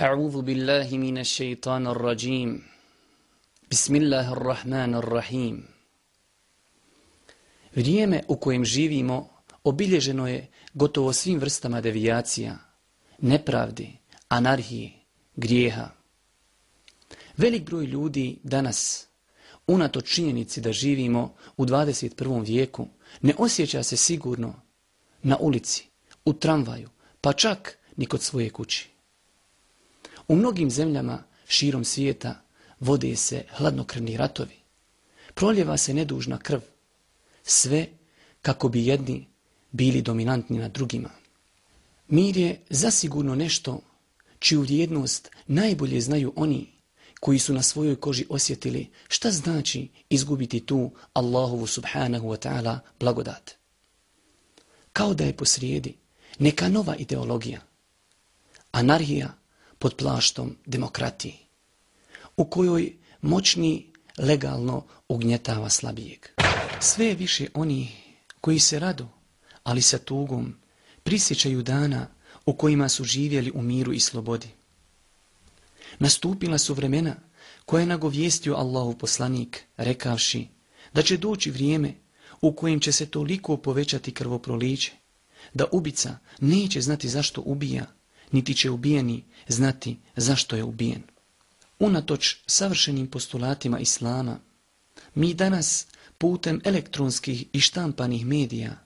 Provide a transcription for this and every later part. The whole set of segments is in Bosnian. أعوذ بالله من الشيطان الرجيم بسم الله الرحمن الرحيم Vrijeme u kojem živimo obilježeno je gotovo svim vrstama devijacija, nepravdi, anarhije, grijeha. Velik broj ljudi danas, unato činjenici da živimo u 21. vijeku, ne osjeća se sigurno na ulici, u tramvaju, pa čak ni kod svoje kući. U mnogim zemljama širom svijeta vode se hladnokrvni ratovi. Proljeva se nedužna krv. Sve kako bi jedni bili dominantni nad drugima. Mir je zasigurno nešto čiju vrijednost najbolje znaju oni koji su na svojoj koži osjetili šta znači izgubiti tu Allahovu subhanahu wa ta'ala blagodat. Kao da je posrijedi neka nova ideologija, anarhija pod plaštom demokratiji, u kojoj moćni legalno ugnjetava slabijeg. Sve više oni koji se rado, ali sa tugom, prisjećaju dana u kojima su živjeli u miru i slobodi. Nastupila su vremena koje je nagovijestio Allahu poslanik, rekavši da će doći vrijeme u kojem će se toliko povećati krvoproliće, da ubica neće znati zašto ubija, niti će ubijeni znati zašto je ubijen. Unatoč savršenim postulatima Islama, mi danas putem elektronskih i štampanih medija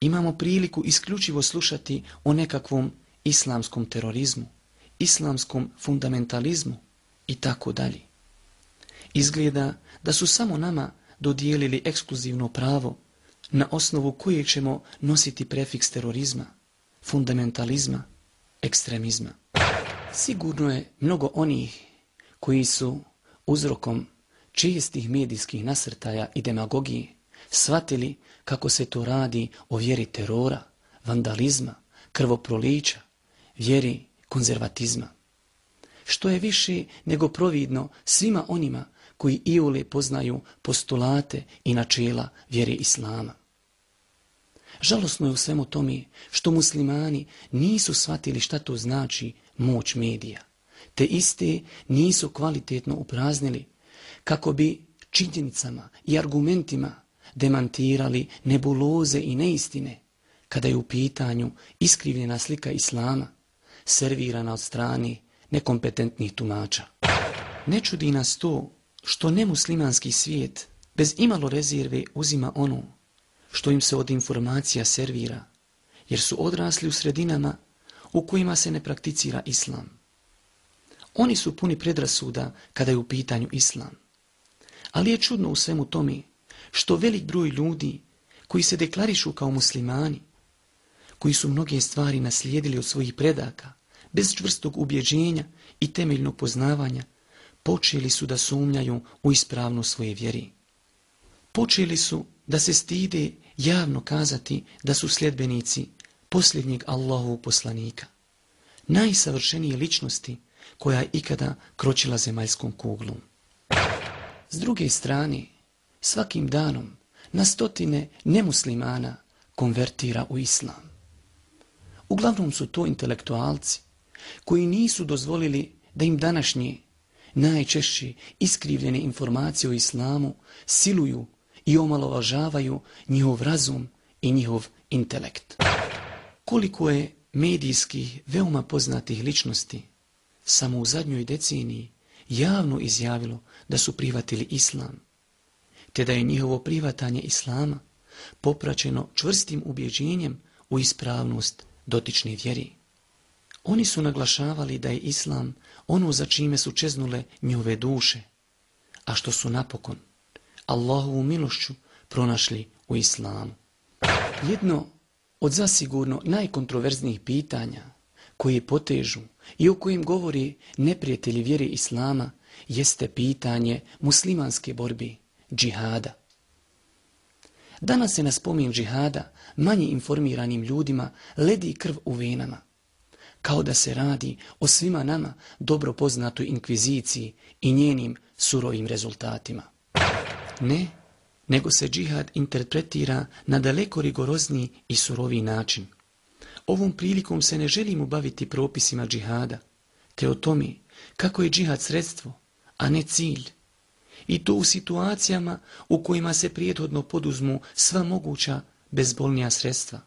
imamo priliku isključivo slušati o nekakvom islamskom terorizmu, islamskom fundamentalizmu i tako dalje. Izgleda da su samo nama dodijelili ekskluzivno pravo na osnovu koje ćemo nositi prefiks terorizma, fundamentalizma ekstremizma. Sigurno je mnogo onih koji su uzrokom čistih medijskih nasrtaja i demagogije shvatili kako se to radi o vjeri terora, vandalizma, krvoprolića, vjeri konzervatizma. Što je više nego providno svima onima koji iole poznaju postulate i načela vjere Islama. Žalosno je u svemu tome što muslimani nisu shvatili šta to znači moć medija, te iste nisu kvalitetno upraznili kako bi činjenicama i argumentima demantirali nebuloze i neistine kada je u pitanju iskrivljena slika islama servirana od strane nekompetentnih tumača. Ne čudi nas to što nemuslimanski svijet bez imalo rezerve uzima ono što im se od informacija servira, jer su odrasli u sredinama u kojima se ne prakticira islam. Oni su puni predrasuda kada je u pitanju islam. Ali je čudno u svemu tome što velik broj ljudi koji se deklarišu kao muslimani, koji su mnoge stvari naslijedili od svojih predaka, bez čvrstog ubjeđenja i temeljnog poznavanja, počeli su da sumnjaju u ispravnu svoje vjeri. Počeli su da se stide javno kazati da su sljedbenici posljednjeg Allahu poslanika, najsavršenije ličnosti koja je ikada kročila zemaljskom kuglom. S druge strane, svakim danom na stotine nemuslimana konvertira u islam. Uglavnom su to intelektualci koji nisu dozvolili da im današnje, najčešće iskrivljene informacije o islamu siluju i omalovažavaju njihov razum i njihov intelekt. Koliko je medijskih veoma poznatih ličnosti samo u zadnjoj deceniji javno izjavilo da su privatili islam, te da je njihovo privatanje islama popraćeno čvrstim ubjeđenjem u ispravnost dotične vjeri. Oni su naglašavali da je islam ono za čime su čeznule njove duše, a što su napokon Allahovu milošću pronašli u islamu. Jedno od zasigurno najkontroverznijih pitanja koje potežu i o kojim govori neprijatelji vjeri islama jeste pitanje muslimanske borbi, džihada. Danas se na spomin džihada manje informiranim ljudima ledi krv u venama, kao da se radi o svima nama dobro poznatoj inkviziciji i njenim surovim rezultatima. Ne, nego se džihad interpretira na daleko rigorozniji i suroviji način. Ovom prilikom se ne želimo baviti propisima džihada, te o tome kako je džihad sredstvo, a ne cilj. I to u situacijama u kojima se prijedhodno poduzmu sva moguća bezbolnija sredstva,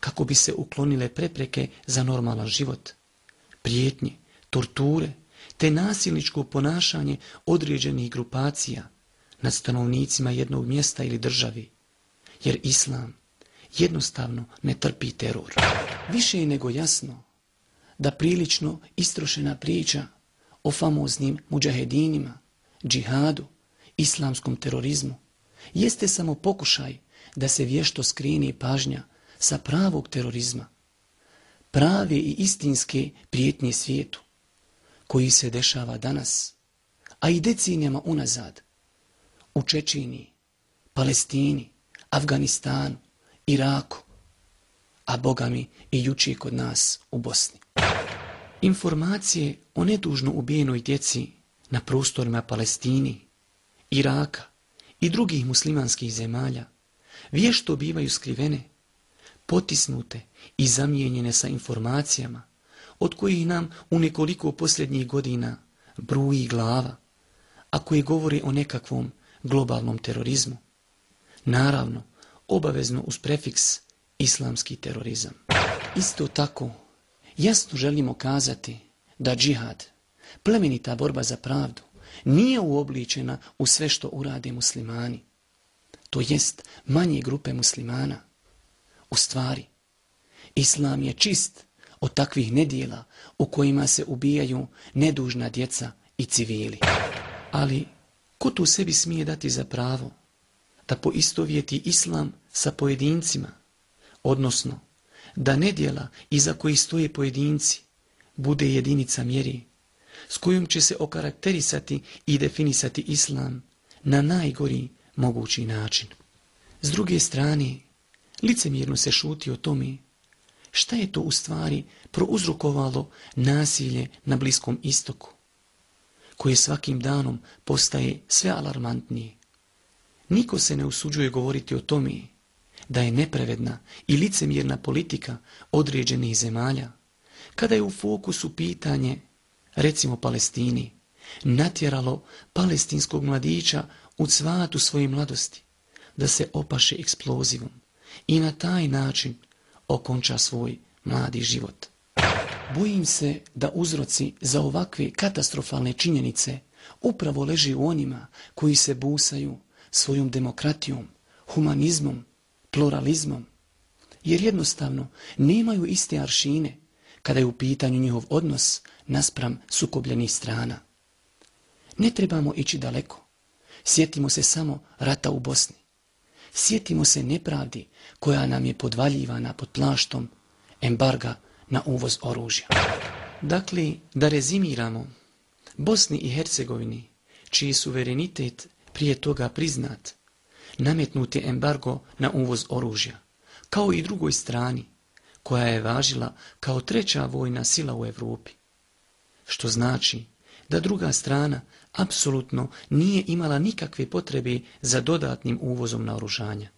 kako bi se uklonile prepreke za normalan život, prijetnje, torture, te nasilničko ponašanje određenih grupacija – nad stanovnicima jednog mjesta ili državi, jer Islam jednostavno ne trpi teror. Više je nego jasno da prilično istrošena priča o famoznim muđahedinima, džihadu, islamskom terorizmu, jeste samo pokušaj da se vješto skrini pažnja sa pravog terorizma, prave i istinske prijetnje svijetu, koji se dešava danas, a i decenijama unazad, u Čečiniji, Palestini, Afganistanu, Iraku, a bogami i juči kod nas u Bosni. Informacije o nedužno ubijenoj djeci na prostorima Palestini, Iraka i drugih muslimanskih zemalja vješto bivaju skrivene, potisnute i zamijenjene sa informacijama od kojih nam u nekoliko posljednjih godina bruji glava, a koje govori o nekakvom globalnom terorizmu. Naravno, obavezno uz prefiks islamski terorizam. Isto tako, jasno želimo kazati da džihad, plemenita borba za pravdu, nije uobličena u sve što urade muslimani, to jest manje grupe muslimana. U stvari, islam je čist od takvih nedjela u kojima se ubijaju nedužna djeca i civili. Ali Ko tu sebi smije dati za pravo da poistovjeti islam sa pojedincima, odnosno da nedjela iza koji stoje pojedinci bude jedinica mjeri s kojom će se okarakterisati i definisati islam na najgori mogući način. S druge strane, licemjerno se šuti o tome šta je to u stvari prouzrokovalo nasilje na Bliskom istoku koje svakim danom postaje sve alarmantniji. Niko se ne usuđuje govoriti o tome da je nepravedna i licemjerna politika određenih zemalja, kada je u fokusu pitanje, recimo Palestini, natjeralo palestinskog mladića u cvatu svoje mladosti da se opaše eksplozivom i na taj način okonča svoj mladi život. Bojim se da uzroci za ovakve katastrofalne činjenice upravo leži u onima koji se busaju svojom demokratijom, humanizmom, pluralizmom, jer jednostavno nemaju iste aršine kada je u pitanju njihov odnos naspram sukobljenih strana. Ne trebamo ići daleko. Sjetimo se samo rata u Bosni. Sjetimo se nepravdi koja nam je podvaljivana pod plaštom embarga na uvoz oružja. Dakle, da rezimiramo, Bosni i Hercegovini, čiji suverenitet prije toga priznat, nametnuti embargo na uvoz oružja, kao i drugoj strani, koja je važila kao treća vojna sila u Europi. Što znači da druga strana apsolutno nije imala nikakve potrebe za dodatnim uvozom naoružanja.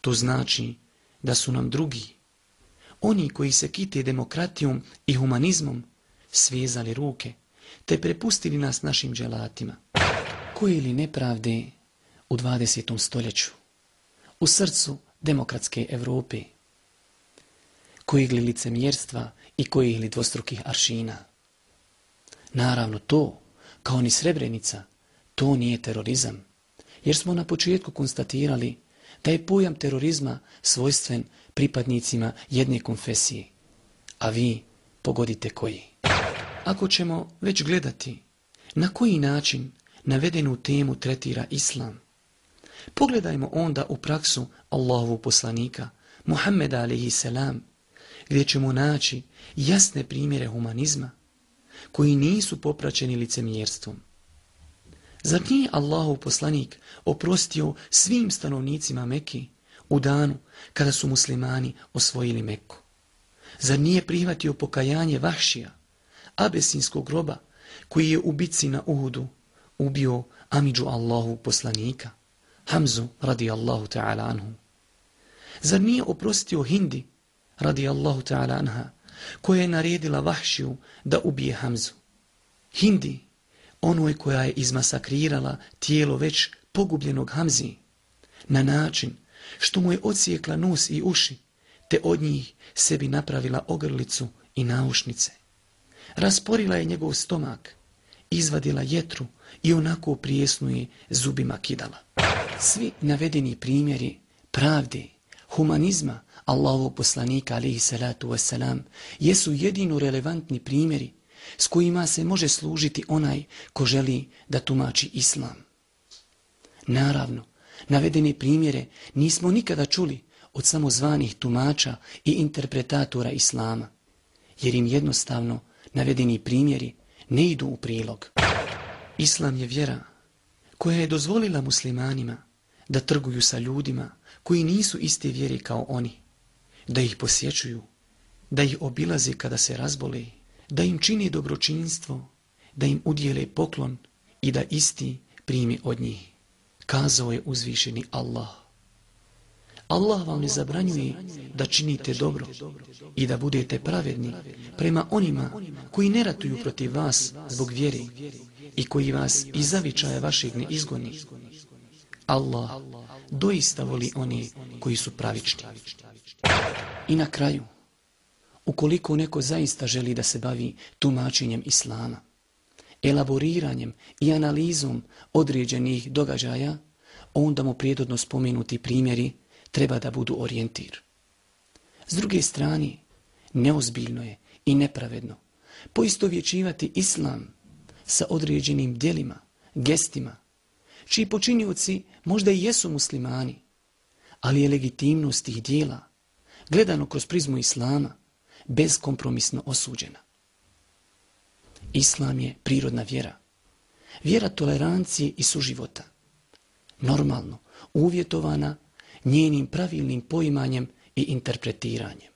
To znači da su nam drugi oni koji se kite demokratijom i humanizmom svezali ruke, te prepustili nas našim želatima Koji li nepravde u 20. stoljeću, u srcu demokratske Europe, kojeg li licemjerstva i koji li dvostrukih aršina. Naravno to, kao ni Srebrenica, to nije terorizam, jer smo na početku konstatirali taj pojam terorizma svojstven pripadnicima jedne konfesije. A vi pogodite koji. Ako ćemo već gledati na koji način navedenu temu tretira islam, pogledajmo onda u praksu Allahovu poslanika, Muhammeda alaihi gdje ćemo naći jasne primjere humanizma koji nisu popraćeni licemjerstvom. Zar nije Allahov poslanik oprostio svim stanovnicima Meki u danu kada su muslimani osvojili Meku? Zar nije prihvatio pokajanje vašija abesinskog groba, koji je u bici na Uhudu ubio Amidžu Allahu poslanika, Hamzu radi Allahu ta'ala anhu? Zar nije oprostio Hindi radi Allahu ta'ala anha, koja je naredila Vahšiju da ubije Hamzu? Hindi onoj koja je izmasakrirala tijelo već pogubljenog Hamzi na način što mu je odsjekla nos i uši, te od njih sebi napravila ogrlicu i naušnice. Rasporila je njegov stomak, izvadila jetru i onako prijesnu je zubima kidala. Svi navedeni primjeri pravde, humanizma Allahovog poslanika i salatu wasalam jesu jedino relevantni primjeri s kojima se može služiti onaj ko želi da tumači islam. Naravno, navedene primjere nismo nikada čuli od samozvanih tumača i interpretatora islama, jer im jednostavno navedeni primjeri ne idu u prilog. Islam je vjera koja je dozvolila muslimanima da trguju sa ljudima koji nisu iste vjere kao oni, da ih posjećuju, da ih obilaze kada se razbole, da im čini dobročinstvo, da im udjele poklon i da isti primi od njih. Kazao je uzvišeni Allah. Allah vam ne zabranjuje da činite dobro i da budete pravedni prema onima koji ne ratuju protiv vas zbog vjeri i koji vas iz zavičaja vašeg ne Allah doista voli oni koji su pravični. I na kraju, ukoliko neko zaista želi da se bavi tumačenjem islama, elaboriranjem i analizom određenih događaja, onda mu prijedodno spomenuti primjeri treba da budu orijentir. S druge strane, neozbiljno je i nepravedno poistovjećivati islam sa određenim djelima, gestima, čiji počinjuci možda i jesu muslimani, ali je legitimnost tih dijela, gledano kroz prizmu islama, bezkompromisno osuđena. Islam je prirodna vjera. Vjera tolerancije i suživota. Normalno, uvjetovana njenim pravilnim poimanjem i interpretiranjem.